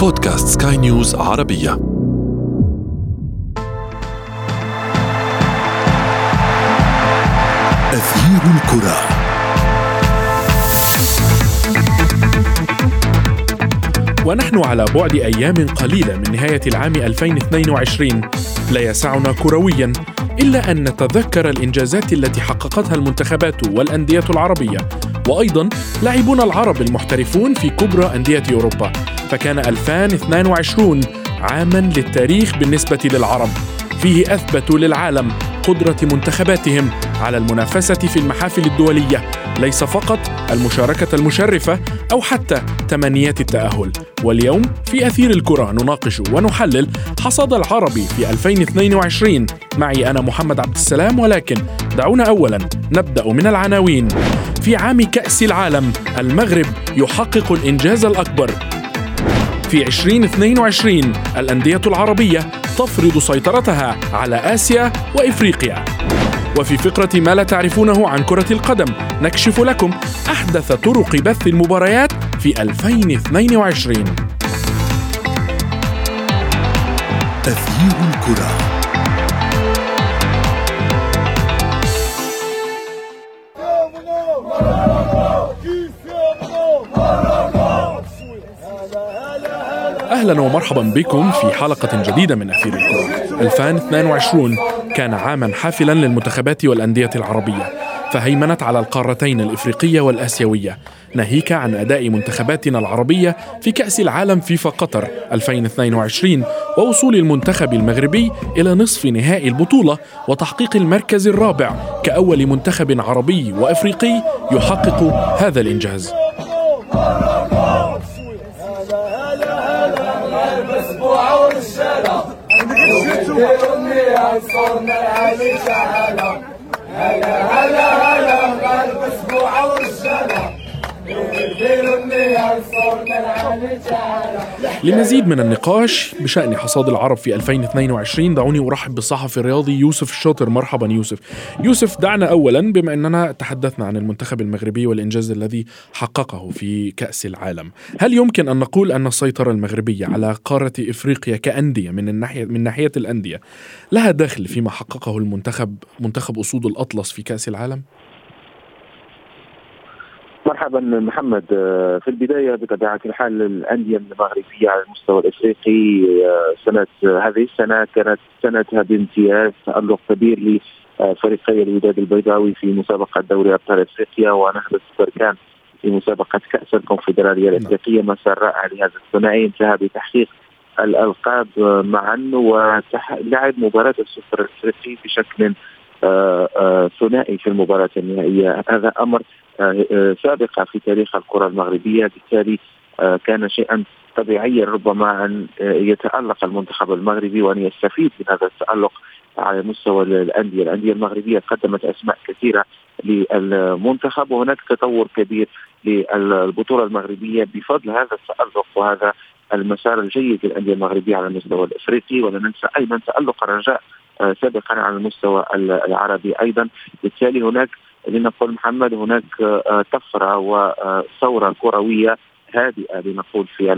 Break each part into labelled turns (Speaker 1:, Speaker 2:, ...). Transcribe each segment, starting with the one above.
Speaker 1: بودكاست سكاي نيوز عربية. أثير الكرة.
Speaker 2: ونحن على بعد أيام قليلة من نهاية العام 2022 لا يسعنا كرويا. إلا أن نتذكر الإنجازات التي حققتها المنتخبات والأندية العربية. وأيضا لاعبون العرب المحترفون في كبرى أندية أوروبا. فكان 2022 عاما للتاريخ بالنسبة للعرب. فيه أثبتوا للعالم قدرة منتخباتهم على المنافسة في المحافل الدولية ليس فقط المشاركة المشرفة أو حتى تمنيات التأهل. واليوم في أثير الكرة نناقش ونحلل حصاد العربي في 2022 معي أنا محمد عبد السلام ولكن دعونا أولا نبدأ من العناوين. في عام كأس العالم المغرب يحقق الإنجاز الأكبر في 2022 الأندية العربية تفرض سيطرتها على آسيا وإفريقيا. وفي فقرة ما لا تعرفونه عن كرة القدم نكشف لكم أحدث طرق بث المباريات في 2022
Speaker 1: أثير الكرة.
Speaker 2: أهلا ومرحبا بكم في حلقة جديدة من أثير الكره 2022 كان عاما حافلا للمنتخبات والأندية العربية فهيمنت على القارتين الإفريقية والآسيوية. ناهيك عن أداء منتخباتنا العربية في كأس العالم فيفا قطر 2022 ووصول المنتخب المغربي إلى نصف نهائي البطولة وتحقيق المركز الرابع كأول منتخب عربي وإفريقي يحقق هذا الانجاز صورنا العالي شعلة هلا هلا هلا غالب أسبوع والسنة لمزيد من النقاش بشأن حصاد العرب في 2022 دعوني أرحب بالصحفي الرياضي يوسف الشاطر. مرحبا يوسف. يوسف دعنا أولا بما أننا تحدثنا عن المنتخب المغربي والإنجاز الذي حققه في كأس العالم. هل يمكن أن نقول أن السيطرة المغربية على قارة إفريقيا كأندية من الناحية من ناحية الأندية لها دخل فيما حققه المنتخب منتخب أسود الأطلس في كأس العالم؟
Speaker 3: مرحبا محمد. آه، في البداية بطبيعة الحال الأندية المغربية على المستوى الإفريقي آه، سنة هذه السنة كانت سنتها بامتياز تالق كبير لفريقي الوداد البيضاوي في مسابقة دوري أبطال إفريقيا ونهضه بركان في مسابقة كأس الكونفدرالية نعم. الإفريقية. مسار رائع لهذا الثنائي. انتهى بتحقيق الألقاب معا ولعب مباراة السوبر الإفريقي بشكل آه، ثنائي في المباراة النهائية. هذا أمر آه، سابقه في تاريخ الكرة المغربية. بالتالي آه، كان شيئا طبيعيا ربما أن آه، يتألق المنتخب المغربي وأن يستفيد من هذا التألق على مستوى الأندية، الأندية المغربية قدمت أسماء كثيرة للمنتخب وهناك تطور كبير للبطولة المغربية بفضل هذا التألق وهذا المسار الجيد للأندية المغربية على المستوى الأفريقي. ولا ننسى أيضا تألق الرجاء سابقا على المستوى العربي أيضا بالتالي هناك لنقول محمد هناك آه، طفره وثورة كروية هادئة لنقول في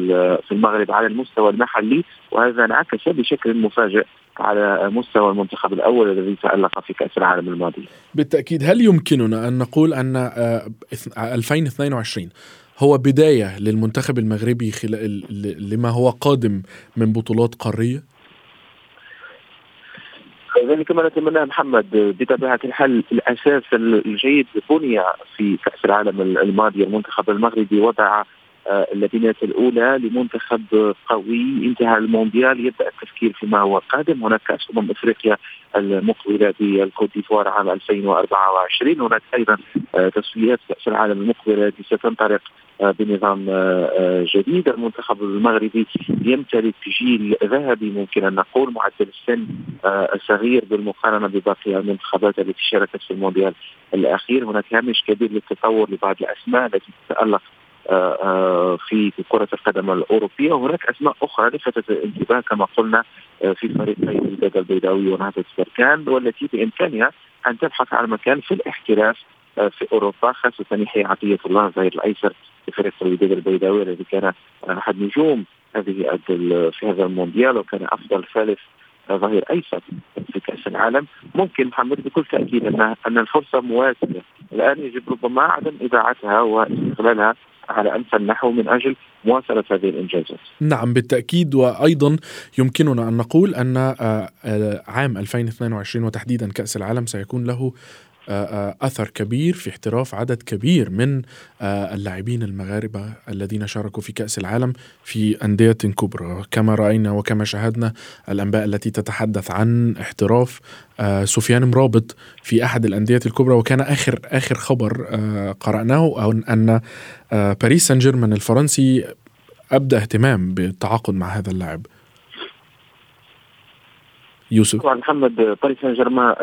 Speaker 3: في المغرب على المستوى المحلي وهذا انعكس بشكل مفاجئ على مستوى المنتخب الأول الذي تألق في كأس العالم الماضي.
Speaker 2: بالتأكيد هل يمكننا أن نقول أن 2022 آه، هو بداية للمنتخب المغربي خلال لما هو قادم من بطولات قارية؟
Speaker 3: ذلك ما نتمناه محمد بطبيعة الحال الأساس الجيد بني في كأس العالم الماضي المنتخب المغربي وضع اللبنات الأولى لمنتخب قوي انتهى المونديال. يبدأ التفكير فيما هو قادم. هناك كأس أمم إفريقيا المقبلة بالكوت ديفوار عام 2024 هناك أيضا آه، تصفيات كأس العالم المقبلة التي ستنطلق آه، بنظام جديد. المنتخب المغربي يمتلك جيل ذهبي ممكن أن نقول معدل السن صغير بالمقارنة بباقي المنتخبات التي شاركت في المونديال الأخير. هناك هامش كبير للتطور لبعض الأسماء التي تتألق آه، آه، في كرة القدم الأوروبية. وهناك أسماء أخرى لفتت الانتباه كما قلنا آه، في فريقي الوداد البيضاوي ونهضة بركان والتي بإمكانها أن تبحث عن مكان في الاحتراف في أوروبا خاصة يحيى عطية الله الظهير الأيسر في فريق الوداد البيضاوي الذي كان أحد نجوم هذه في هذا المونديال وكان أفضل ثالث ظهير أيسر في كأس العالم. ممكن محمد بكل تأكيد ان أن الفرصة مواسيه الآن يجب ربما عدم اذاعتها واستغلالها على امثل نحو من أجل مواصلة هذه الإنجازات.
Speaker 2: نعم بالتأكيد وأيضا يمكننا أن نقول أن آه، آه، عام 2022 وتحديدا كأس العالم سيكون له أثر كبير في احتراف عدد كبير من آه، اللاعبين المغاربة الذين شاركوا في كأس العالم في أندية كبرى. كما رأينا وكما شاهدنا الأنباء التي تتحدث عن احتراف سفيان مرابط في أحد الأندية الكبرى. وكان آخر آخر خبر قرأناه أن باريس سان جيرمان الفرنسي أبدى اهتمام بالتعاقد مع هذا اللاعب.
Speaker 3: يوسف. طبعا محمد باريس سان جيرمان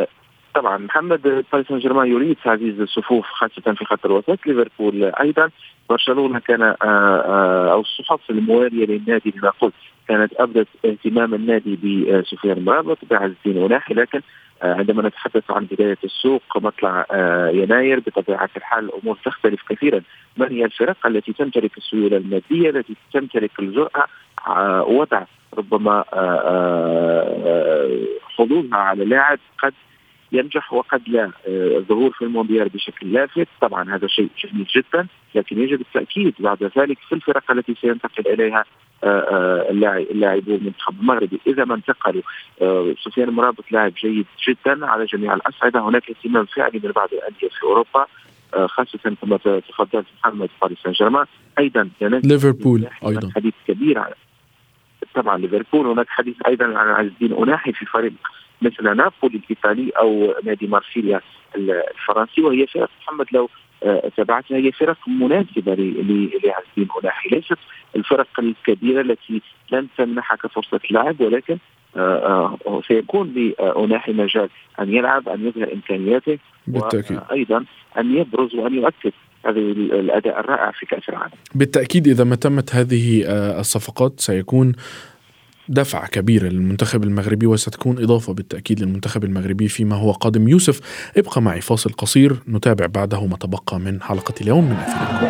Speaker 3: طبعا محمد باريس سان جيرمان يريد تعزيز الصفوف خاصة في خط الوسط ليفربول أيضا. برشلونة كان آه، آه، أو الصحف المواليه للنادي كما قلت كانت ابدت اهتمام النادي بسفيان مرابط بعز الدين اناحي لكن آه، عندما نتحدث عن بداية السوق مطلع يناير بطبيعة الحال الأمور تختلف كثيرا. من هي الفرق التي تمتلك السيولة المادية التي تمتلك الجرأة وضع ربما حظوظها على لاعب قد ينجح وقد لا الظهور آه، في المونديال بشكل لافت. طبعا هذا شيء جميل جدا لكن يجب التأكيد بعد ذلك في الفرق التي سينتقل إليها آه، آه، اللاعبون المنتخب المغربي إذا ما انتقلوا سفيان مرابط لاعب جيد جدا على جميع الاصعده هناك اهتمام فعلي من بعض الأندية في أوروبا خاصة كما تفضلت محمد باريس سان جيرمان أيضا
Speaker 2: ليفربول أيضا.
Speaker 3: حديث كبير طبعا ليفربول. هناك حديث أيضا عن عز الدين أناحي في فريق مثل نابولي الإيطالي أو نادي مارسيليا الفرنسي وهي فرق محمد لو آه، تبعتها هي فرق مناسبة لعز الدين أناحي ليست الفرق الكبيرة التي لن تمنحك فرصة لعب ولكن آه، آه، سيكون لأناحي مجال أن يلعب أن يظهر إمكانياته
Speaker 2: بالتأكيد
Speaker 3: وأيضا أن يبرز وأن يؤكد هذه الأداء الرائع في كأس العالم.
Speaker 2: بالتأكيد إذا ما تمت هذه الصفقات سيكون دفع كبير للمنتخب المغربي وستكون إضافة بالتأكيد للمنتخب المغربي فيما هو قادم يوسف. ابقى معي فاصل قصير نتابع بعده ما تبقى من حلقة اليوم من أثير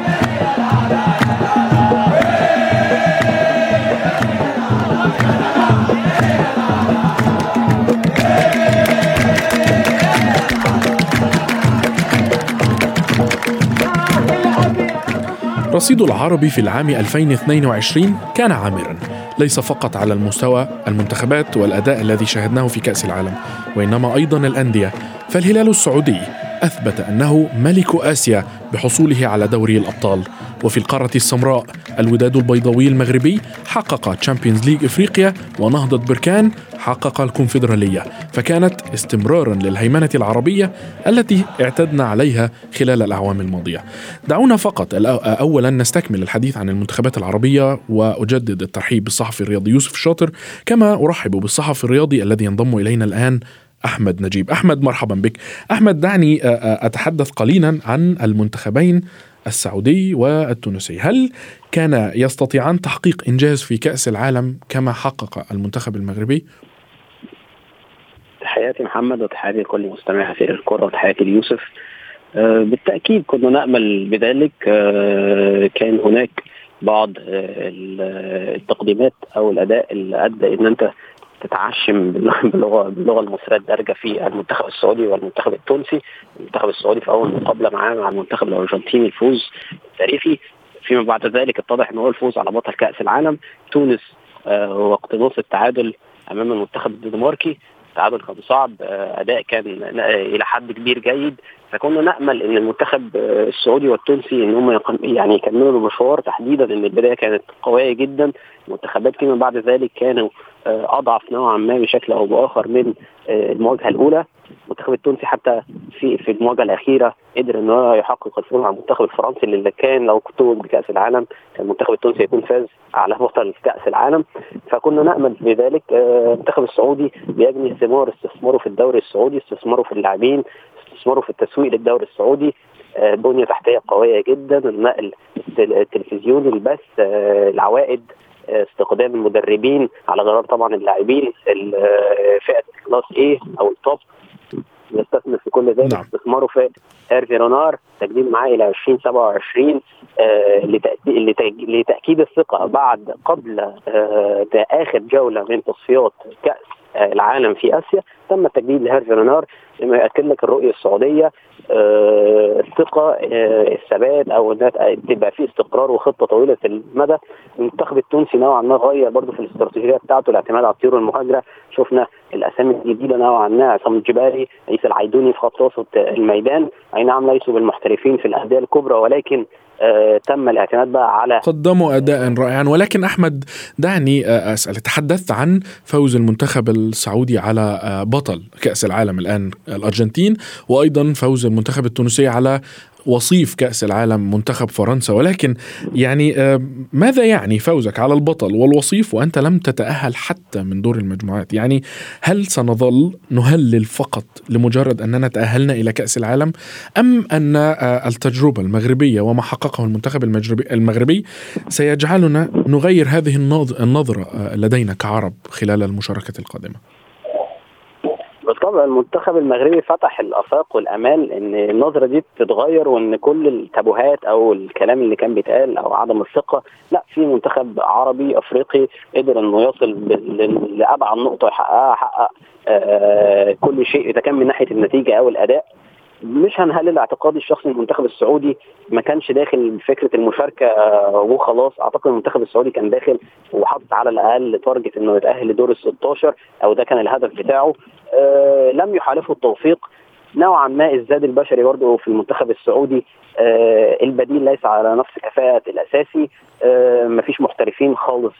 Speaker 2: رصيد العربي في العام 2022 كان عامرا. ليس فقط على المستوى المنتخبات والأداء الذي شاهدناه في كأس العالم وإنما أيضا الأندية. فالهلال السعودي أثبت أنه ملك آسيا بحصوله على دوري الأبطال وفي القارة السمراء الوداد البيضاوي المغربي حقق Champions League إفريقيا ونهضة بركان حقق الكونفدرالية فكانت استمرارا للهيمنة العربية التي اعتدنا عليها خلال الأعوام الماضية. دعونا فقط اولا نستكمل الحديث عن المنتخبات العربية وأجدد الترحيب بالصحفي الرياضي يوسف الشاطر كما أرحب بالصحفي الرياضي الذي ينضم إلينا الآن أحمد نجيب. أحمد مرحبا بك. أحمد دعني أتحدث قليلا عن المنتخبين السعودي والتونسي. هل كان يستطيعان تحقيق إنجاز في كأس العالم كما حقق المنتخب المغربي؟
Speaker 4: تحياتي محمد وتحياتي لكل مستمع في الكرة وتحياتي ليوسف. آه، بالتأكيد كنا نأمل بذلك. آه، كان هناك بعض آه، التقديمات أو الأداء اللي أدى إن أنت تتعشم باللغة باللغة المصرية الدارجة في المنتخب السعودي والمنتخب التونسي، المنتخب السعودي في أول مقابلة معاه مع المنتخب الأرجنتيني الفوز التاريخي. فيما بعد ذلك اتضح إن هو الفوز على بطل كأس العالم تونس آه واقتناص التعادل أمام المنتخب الدنماركي. التعادل كان صعب آه أداء كان إلى حد كبير جيد. فكنا نأمل إن المنتخب آه، السعودي والتونسي إن هم يعني يكملوا المشوار تحديدا إن البداية كانت قوية جدا. المنتخبات فيما بعد ذلك كانوا أضعف نوعا ما بشكل أو بآخر من المواجهة الأولى. المنتخب التونسي حتى في في المواجهة الأخيرة قدر إن هو يحقق الفوز على المنتخب الفرنسي اللي كان لو توج بكأس العالم كان المنتخب التونسي يكون فاز على بطل كأس العالم. فكنا نأمل بذلك المنتخب السعودي بيجني ثمار استثماره في الدوري السعودي استثماره في اللاعبين استثماره في التسويق للدوري السعودي. آه، بنية تحتية قوية جدا النقل التلفزيوني البث آه، العوائد آه، استخدام المدربين على غرار طبعا اللاعبين فئة class A أو ال top يستثمر في كل ذلك
Speaker 2: نعم.
Speaker 4: استثماره في هيرفي رونار تجديد معاه إلى 2027 آه، لتأكيد الثقة بعد قبل آه، آخر جولة من تصفيات كأس آه، العالم في آسيا. تم التجديد لهيرفي رونار لما ياكد لك الرؤية السعودية الثقة الثبات أو تبقى في استقرار وخطة طويلة المدى. المنتخب التونسي نوعا ما غير برضه في الاستراتيجية بتاعته الاعتماد على الطيور المهاجرة. شفنا الأسامي الجديدة نوعا ما عصام الجبالي عيسى العيدوني في خط وسط الميدان أي نعم ليسوا بالمحترفين في الأندية الكبرى ولكن آه تم الاعتماد بقى على
Speaker 2: قدموا أداء رائعا. ولكن أحمد دعني آه، أسأل. تحدثت عن فوز المنتخب السعودي على آه، بطل كأس العالم الآن الأرجنتين وأيضا فوز المنتخب التونسي على وصيف كأس العالم منتخب فرنسا ولكن يعني آه، ماذا يعني فوزك على البطل والوصيف وأنت لم تتأهل حتى من دور المجموعات؟ يعني هل سنظل نهلل فقط لمجرد أننا تأهلنا إلى كأس العالم أم أن آه، التجربة المغربية وما حققه المنتخب المغربي, سيجعلنا نغير هذه النظ- النظرة آه، لدينا كعرب خلال المشاركة القادمة؟
Speaker 4: بالطبع المنتخب المغربي فتح الأفاق والأمال إن النظرة دي تتغير وإن كل التابوهات أو الكلام اللي كان بيتقال أو عدم الثقة لا في منتخب عربي أفريقي قدر إنه يصل لأبعد نقطة يحققها حقق آه كل شيء إذا كان من ناحية النتيجة أو الأداء. مش هنهلل اعتقادي الشخصي المنتخب السعودي. ما كانش داخل فكرة المشاركة آه، وخلاص. أعتقد المنتخب السعودي كان داخل وحاطط على الأقل تارجت إنه يتأهل لدور ال 16 أو ده كان الهدف بتاعه. آه لم يحالفه التوفيق. نوعا ما الزاد البشري برضه في المنتخب السعودي. البديل ليس على نفس كفاءة الأساسي. آه مفيش محترفين خالص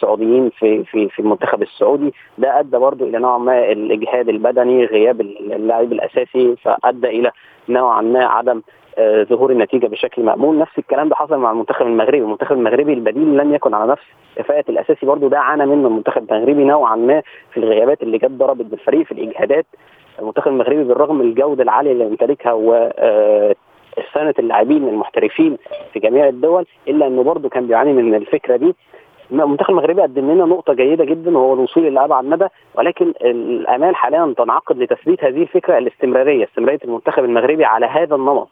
Speaker 4: سعوديين في في في المنتخب السعودي. ده أدى برضه إلى نوعا ما الإجهاد البدني غياب اللاعب الأساسي فأدى إلى نوعا ما عدم آه ظهور النتيجة بشكل مأمون. نفس الكلام ده حصل مع المنتخب المغربي. المنتخب المغربي البديل لم يكن على نفس كفاءة الأساسي. برضه ده عانى منه المنتخب المغربي نوعا ما في الغيابات اللي جت ضربت بالفريق في الإجهادات. المنتخب المغربي بالرغم من الجودة العالية اللي يمتلكها سنه اللاعبين المحترفين في جميع الدول إلا إنه برضه كان بيعاني من الفكرة دي. المنتخب المغربي قدم لنا نقطة جيدة جدا وهو الوصول إلى ابعد مدى ولكن الأمال حاليا تنعقد لتثبيت هذه الفكرة الاستمرارية استمرارية المنتخب المغربي على هذا النمط.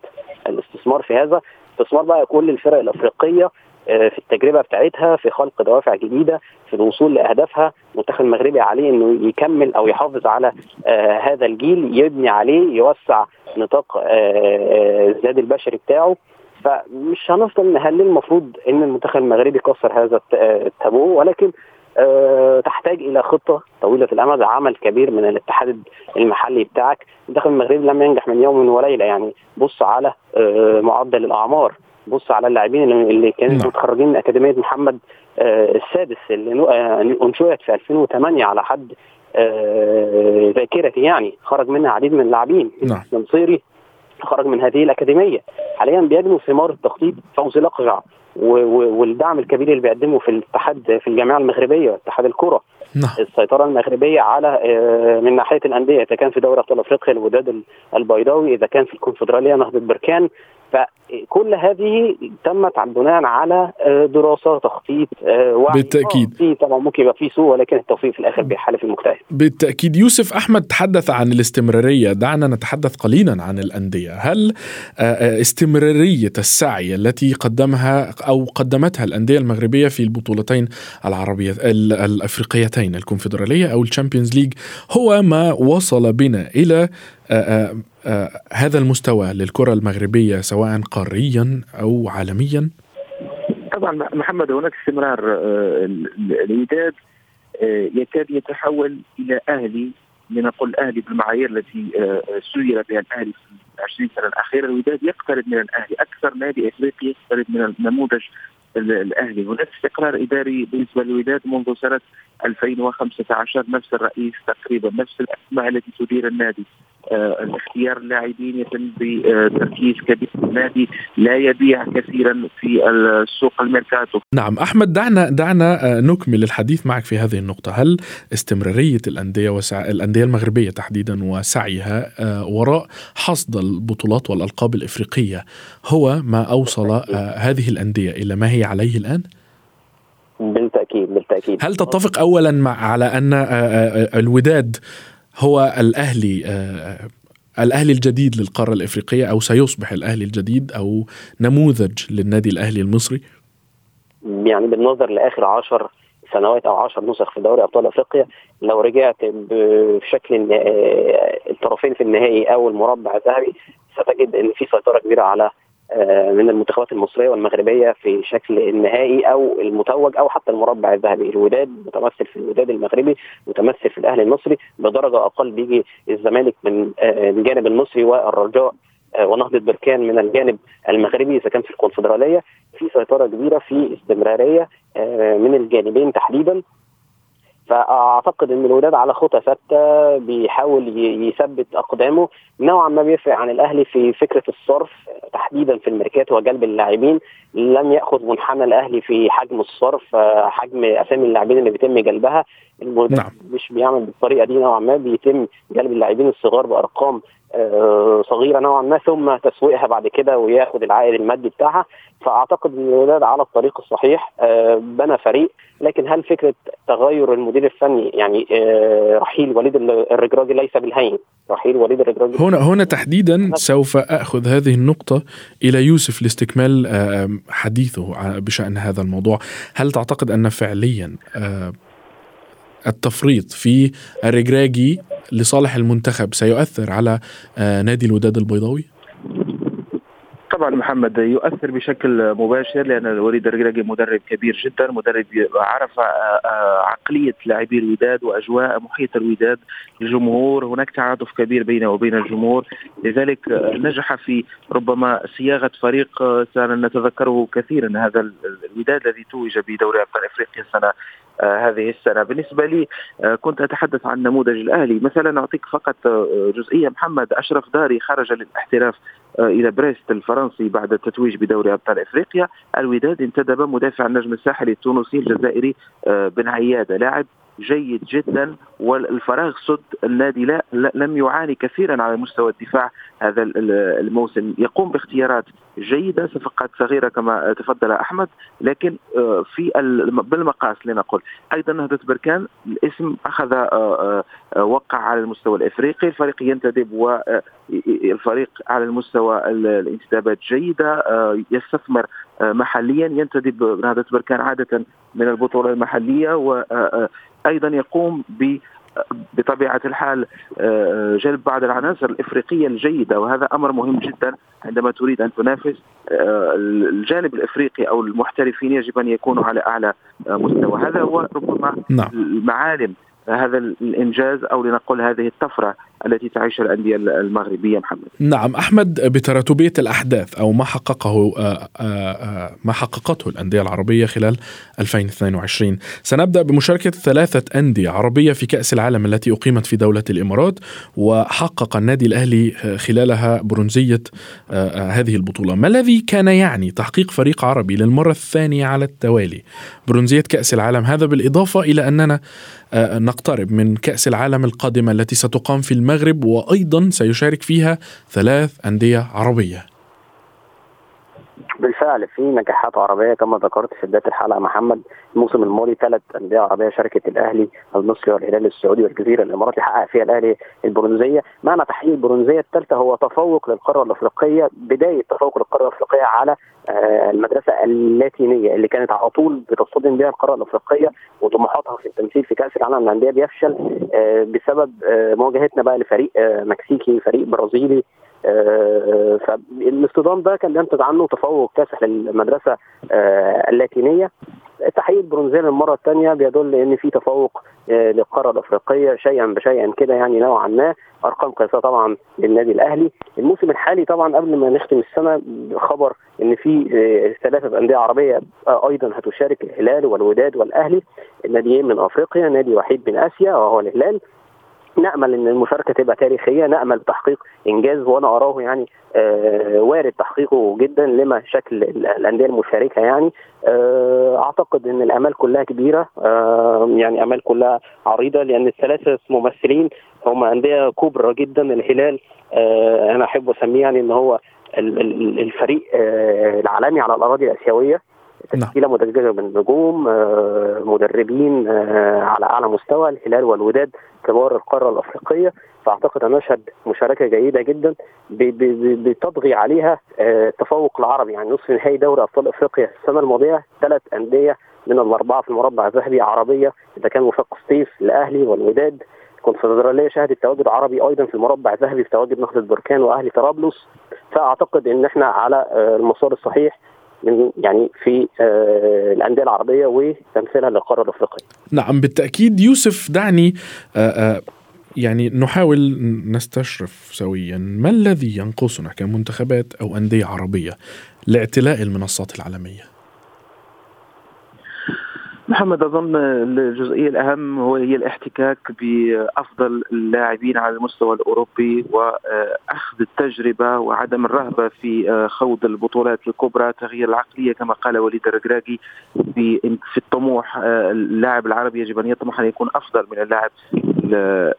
Speaker 4: الاستثمار في هذا استثمار بقى كل الفرق الأفريقية في التجربة بتاعتها في خلق دوافع جديدة في الوصول لأهدافها. المنتخب المغربي عليه إنه يكمل أو يحافظ على آه هذا الجيل يبني عليه يوسع نطاق آه الزاد البشري بتاعه. فمش هنفضل نهلل المفروض إن المنتخب المغربي كسر هذا التابو؟ ولكن أه تحتاج إلى خطة طويلة الأمد عمل كبير من الاتحاد المحلي بتاعك. المنتخب المغربي لم ينجح من يوم وليله يعني بص على أه معدل الأعمار. بص على اللاعبين اللي كانوا متخرجين من أكاديمية محمد أه السادس اللي أنشئت في 2008 على حد ذاكرتي يعني. خرج منها عديد من اللاعبين.
Speaker 2: نعم.
Speaker 4: خرج من هذه الأكاديمية. حاليا بيجنوا ثمار التخطيط فوزي لقجع والدعم الكبير اللي بيقدمه في الاتحاد في الجامعة المغربية اتحاد الكره
Speaker 2: نعم.
Speaker 4: السيطرة المغربية على من ناحية الأندية إذا كان في دوري أبطال أفريقيا الوداد البيضاوي إذا كان في الكونفدرالية نهضة بركان. فكل هذه تمت بناء على دراسة تخطيط وعي.
Speaker 2: بالتأكيد.
Speaker 4: في طبعا ممكن يبقى في سوء ولكن التوفيق في الآخر بيحالف المجتهد.
Speaker 2: بالتأكيد. يوسف أحمد تحدث عن الاستمرارية. دعنا نتحدث قليلا عن الأندية. هل استمرارية السعي التي قدمها أو قدمتها الأندية المغربية في البطولتين العربية الأفريقيتين؟ الكونفدرالية أو ال Champions League هو ما وصل بنا إلى آآ آآ هذا المستوى للكرة المغربية سواء قاريا أو عالميا؟
Speaker 3: طبعا محمد هناك استمرار الوداد يكاد يتحول إلى أهلي لنقول أهلي بالمعايير التي سير بها الأهلي في 20 سنة الأخيرة. الوداد يقترب من الأهلي أكثر نادي أفريقي يقترب من النموذج الأهلي. هناك استقرار إداري بالنسبة للوداد منذ سنة 2015 نفس الرئيس تقريبا نفس الأسماء التي تدير النادي. اختيار اللاعبين يتم بتركيز كبير النادي لا يبيع كثيرا في السوق الميركاتو.
Speaker 2: نعم أحمد دعنا دعنا نكمل الحديث معك في هذه النقطة. هل استمرارية الأندية وسع... الأندية المغربية تحديدا وسعيها آه وراء حصد البطولات والألقاب الإفريقية هو ما أوصل آه هذه الأندية إلى ما هي عليه الآن؟
Speaker 4: بالتأكيد بالتأكيد.
Speaker 2: هل تتفق اولا مع على أن الوداد هو الأهلي الأهلي الجديد للقارة الإفريقية أو سيصبح الأهلي الجديد أو نموذج للنادي الأهلي المصري؟
Speaker 4: يعني بالنظر لآخر عشر سنوات أو 10 نسخ في دوري أبطال أفريقيا لو رجعت بشكل الطرفين في النهائي أو المربع الذهبي ستجد إن في سيطرة كبيرة على آه، من المنتخبات المصرية والمغربية في شكل النهائي أو المتوج أو حتى المربع الذهبي، الوداد متمثل في الوداد المغربي متمثل في الأهلي المصري بدرجة أقل بيجي الزمالك من آه، الجانب المصري والرجاء آه، ونهضة بركان من الجانب المغربي إذا كان في الكونفدرالية. في سيطرة كبيرة في استمرارية من الجانبين تحديدا. فأعتقد إن الوداد على خطى ثابتة بيحاول يثبت أقدامه. نوعا ما بيفرق عن الأهلي في فكرة الصرف. تحديدا في الميركاتو وجلب اللاعبين. لم يأخذ منحنى الأهلي في حجم الصرف حجم أسامي اللاعبين اللي بيتم جلبها. الوداد نعم. مش بيعمل بالطريقة دي نوعا ما بيتم جلب اللاعبين الصغار بأرقام صغيرة نوعا ما ثم تسويقها بعد كده وياخد العائد المادي بتاعها. فأعتقد إن الوداد على الطريق الصحيح آه، بنى فريق. لكن هل فكرة تغير المدير الفني؟ يعني آه، رحيل وليد الرجراجي ليس بالهين. رحيل وليد الرجراجي.
Speaker 2: هنا هنا تحديدا سوف أخذ هذه النقطة إلى يوسف لاستكمال حديثه بشأن هذا الموضوع. هل تعتقد أن فعليا التفريط في الرجراجي لصالح المنتخب سيؤثر على آه، نادي الوداد البيضاوي؟
Speaker 3: طبعا محمد يؤثر بشكل مباشر لأن الوليد الرجراجي مدرب كبير جدا مدرب عرف آه، آه، عقلية لاعبي الوداد وأجواء محيط الوداد الجمهور هناك تعاطف كبير بينه وبين الجمهور. لذلك نجح في ربما صياغة فريق سنتذكره كثيرا هذا الوداد الذي توج بدوري أبطال إفريقيا السنة آه، هذه السنة. بالنسبة لي آه، كنت أتحدث عن نموذج الأهلي. مثلا أعطيك فقط آه، جزئية. محمد أشرف داري خرج للاحتراف إلى بريست الفرنسي بعد التتويج بدوري أبطال إفريقيا. الوداد انتدب مدافع النجم الساحلي التونسي الجزائري بن عيادة لاعب جيد جدا والفراغ سد النادي لا لم يعاني كثيرا على مستوى الدفاع هذا الموسم. يقوم باختيارات جيدة صفقات صغيرة كما تفضل أحمد لكن آه، في بالمقاس لنقل أيضا نهضة بركان الاسم أخذ آه، آه، وقع على المستوى الإفريقي. الفريق ينتدب والفريق على المستوى الانتدابات جيدة يستثمر محليا ينتدب نهضه بركان عادة من البطولة المحلية وأيضا يقوم ب بطبيعة الحال آه، جلب بعض العناصر الإفريقية الجيدة. وهذا أمر مهم جدا عندما تريد أن تنافس آه، الجانب الإفريقي أو المحترفين يجب أن يكونوا على أعلى آه، مستوى. هذا هو ربما نعم. المعالم هذا الإنجاز أو لنقل هذه الطفرة التي تعيشها الأندية المغربية محمد.
Speaker 2: نعم أحمد بتراتبية الأحداث أو ما حققه آه، آه، آه، ما حققته الأندية العربية خلال 2022 سنبدأ بمشاركة ثلاثة أندية عربية في كأس العالم التي أقيمت في دولة الإمارات وحقق النادي الأهلي خلالها برونزية هذه البطولة، ما الذي كان يعني تحقيق فريق عربي للمرة الثانية على التوالي؟ برونزية كأس العالم. هذا بالإضافة إلى أننا نقترب من كأس العالم القادمة التي ستقام في المغرب وأيضا سيشارك فيها ثلاث أندية عربية.
Speaker 4: بالفعل في نجاحات عربية كما ذكرت في بداية الحلقة محمد الموسم الماضي ثلاث أندية عربية شاركت الأهلي المصري والهلال السعودي والجزيرة الإماراتي حقق فيها الأهلي البرونزية. معنى تحقيق البرونزية الثالثة هو تفوق للقارة الأفريقية بداية تفوق للقارة الأفريقية على آه، المدرسة اللاتينية اللي كانت على طول بتصطدم بها القارة الأفريقية وطموحاتها في التمثيل في كأس العالم للأندية بيفشل آه، بسبب آه، مواجهتنا بقى لفريق مكسيكي فريق برازيلي فالاصطدام ده كان بينتج عنه تفوق كاسح للمدرسة اللاتينية. تحقيق البرونزيه للمره الثانية بيدل إن في تفوق للقارة الأفريقية شيئا بشيئا كده يعني نوعا ما. أرقام قياسية طبعا للنادي الأهلي. الموسم الحالي طبعا قبل ما نختم السنة خبر إن في ثلاثة أندية عربية أيضا هتشارك الهلال والوداد والأهلي. ناديين من أفريقيا نادي وحيد من آسيا وهو الهلال. نأمل إن المشاركة تبقى تاريخية نأمل تحقيق إنجاز وأنا أراه يعني آه وارد تحقيقه جدا لما شكل الأندية المشاركة يعني آه أعتقد إن الأمال كلها كبيرة آه يعني أمال كلها عريضة لأن الثلاثة ممثلين هم أندية كبرى جدا الهلال آه أنا أحب أسميه يعني إن هو الفريق آه العالمي على الأراضي الآسيوية. تشكيله مدججه من نجوم آه مدربين على أعلى مستوى الهلال والوداد كبار القارة الأفريقية. فأعتقد أن نشهد مشاركة جيدة جدا بتطغي عليها التفوق العربي يعني نصف نهائي دوري أبطال أفريقيا السنة الماضية ثلاث أندية من الأربعة في المربع الذهبي عربية. إذا كان وفاق سطيف الأهلي والوداد الكونفدراليه شهدت تواجد عربي أيضا في المربع الذهبي في تواجد نهضه بركان وأهلي طرابلس. فأعتقد إن إحنا على المسار الصحيح. يعني في الأندية العربية وتمثيلها للقارة الأفريقية.
Speaker 2: نعم بالتأكيد يوسف دعني يعني نحاول نستشرف سويا ما الذي ينقصنا كمنتخبات أو أندية عربية لإعتلاء المنصات العالمية؟
Speaker 3: محمد أظن الجزئية الأهم هو هي الاحتكاك بأفضل اللاعبين على المستوى الأوروبي وأخذ التجربة وعدم الرهبة في خوض البطولات الكبرى تغيير العقلية كما قال وليد الركراكي في الطموح اللاعب العربي يجب أن يطمح أن يكون أفضل من اللاعب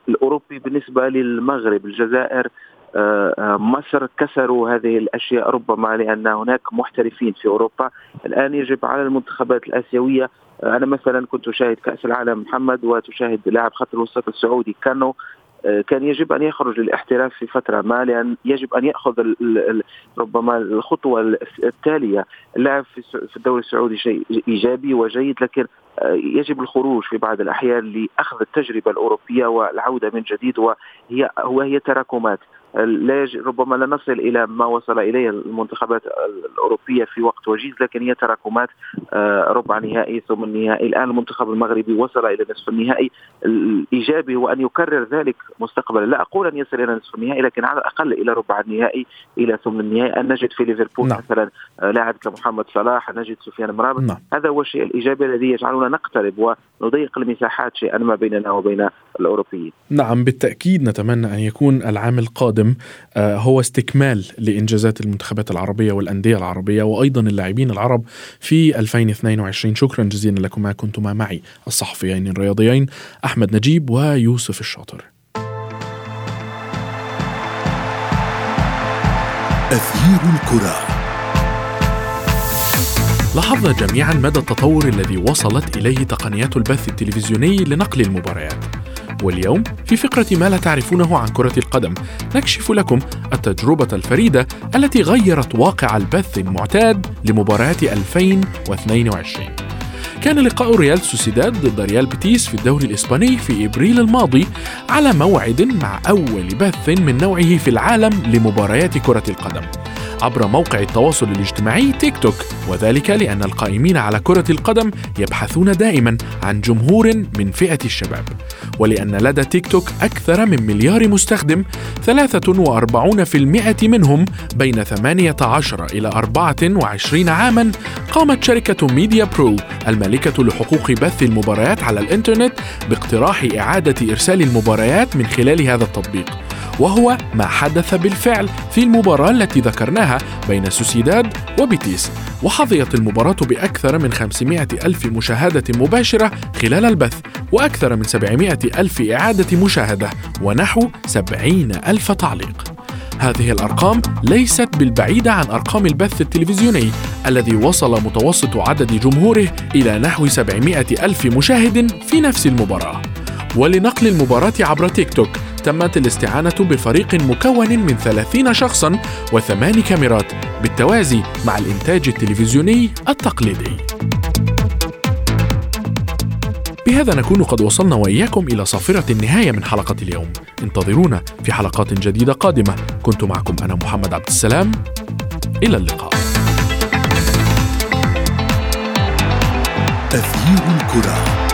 Speaker 3: الأوروبي. بالنسبة للمغرب الجزائر مصر كسروا هذه الأشياء ربما لأن هناك محترفين في أوروبا. الآن يجب على المنتخبات الآسيوية أنا مثلا كنت أشاهد كأس العالم محمد وتشاهد لاعب خط الوسط السعودي كانوا كان يجب أن يخرج للاحتراف في فترة ما لأن يجب أن يأخذ ربما الخطوة التالية. اللاعب في الدوري السعودي شيء إيجابي وجيد لكن يجب الخروج في بعض الأحيان لأخذ التجربة الأوروبية والعودة من جديد وهي وهي تراكمات. لا ربما لا نصل إلى ما وصل إليه المنتخبات الأوروبية في وقت وجيز لكن هي تراكمات ربع نهائي ثم النهائي. الآن المنتخب المغربي وصل إلى نصف النهائي. الإيجابي هو أن يكرر ذلك مستقبلا. لا أقول أن يصل إلى نصف النهائي لكن على الأقل إلى ربع النهائي إلى ثم النهائي. أن نجد في ليفربول نعم. مثلا لاعب كمحمد صلاح نجد سفيان مرابط. نعم. هذا هو الشيء الإيجابي الذي يجعلنا نقترب ونضيق المساحات شيئا ما بيننا وبين الأوروبيين.
Speaker 2: نعم بالتأكيد نتمنى أن يكون العام القادم هو استكمال لإنجازات المنتخبات العربية والأندية العربية وأيضا اللاعبين العرب في 2022 شكرا جزيلا لكما كنتما معي الصحفيين الرياضيين أحمد نجيب ويوسف الشاطر.
Speaker 1: أثير الكرة
Speaker 2: لاحظنا جميعا مدى التطور الذي وصلت إليه تقنيات البث التلفزيوني لنقل المباريات. واليوم في فقرة ما لا تعرفونه عن كرة القدم. نكشف لكم التجربة الفريدة التي غيرت واقع البث المعتاد لمباريات 2022 كان لقاء ريال سوسيداد ضد ريال بيتيس في الدوري الإسباني في إبريل الماضي على موعد مع أول بث من نوعه في العالم لمباريات كرة القدم. عبر موقع التواصل الاجتماعي تيك توك. وذلك لأن القائمين على كرة القدم يبحثون دائما عن جمهور من فئة الشباب. ولأن لدى تيك توك أكثر من مليار مستخدم 43% منهم بين 18 إلى 24 عاما قامت شركة ميديا برو المالكة لحقوق بث المباريات على الإنترنت باقتراح إعادة إرسال المباريات من خلال هذا التطبيق. وهو ما حدث بالفعل في المباراة التي ذكرناها بين سوسيداد وبيتيس وحظيت المباراة بأكثر من 500 ألف مشاهدة مباشرة خلال البث وأكثر من 700 ألف إعادة مشاهدة ونحو 70 ألف تعليق. هذه الأرقام ليست بالبعيدة عن أرقام البث التلفزيوني الذي وصل متوسط عدد جمهوره إلى نحو 700 ألف مشاهد في نفس المباراة. ولنقل المباراة عبر تيك توك تمت الاستعانة بفريق مكون من 30 شخصا وثمان كاميرات بالتوازي مع الإنتاج التلفزيوني التقليدي. بهذا نكون قد وصلنا وإياكم إلى صافرة النهاية من حلقة اليوم. انتظرونا في حلقات جديدة قادمة. كنت معكم أنا محمد عبد السلام. إلى اللقاء.
Speaker 1: أثير الكرة.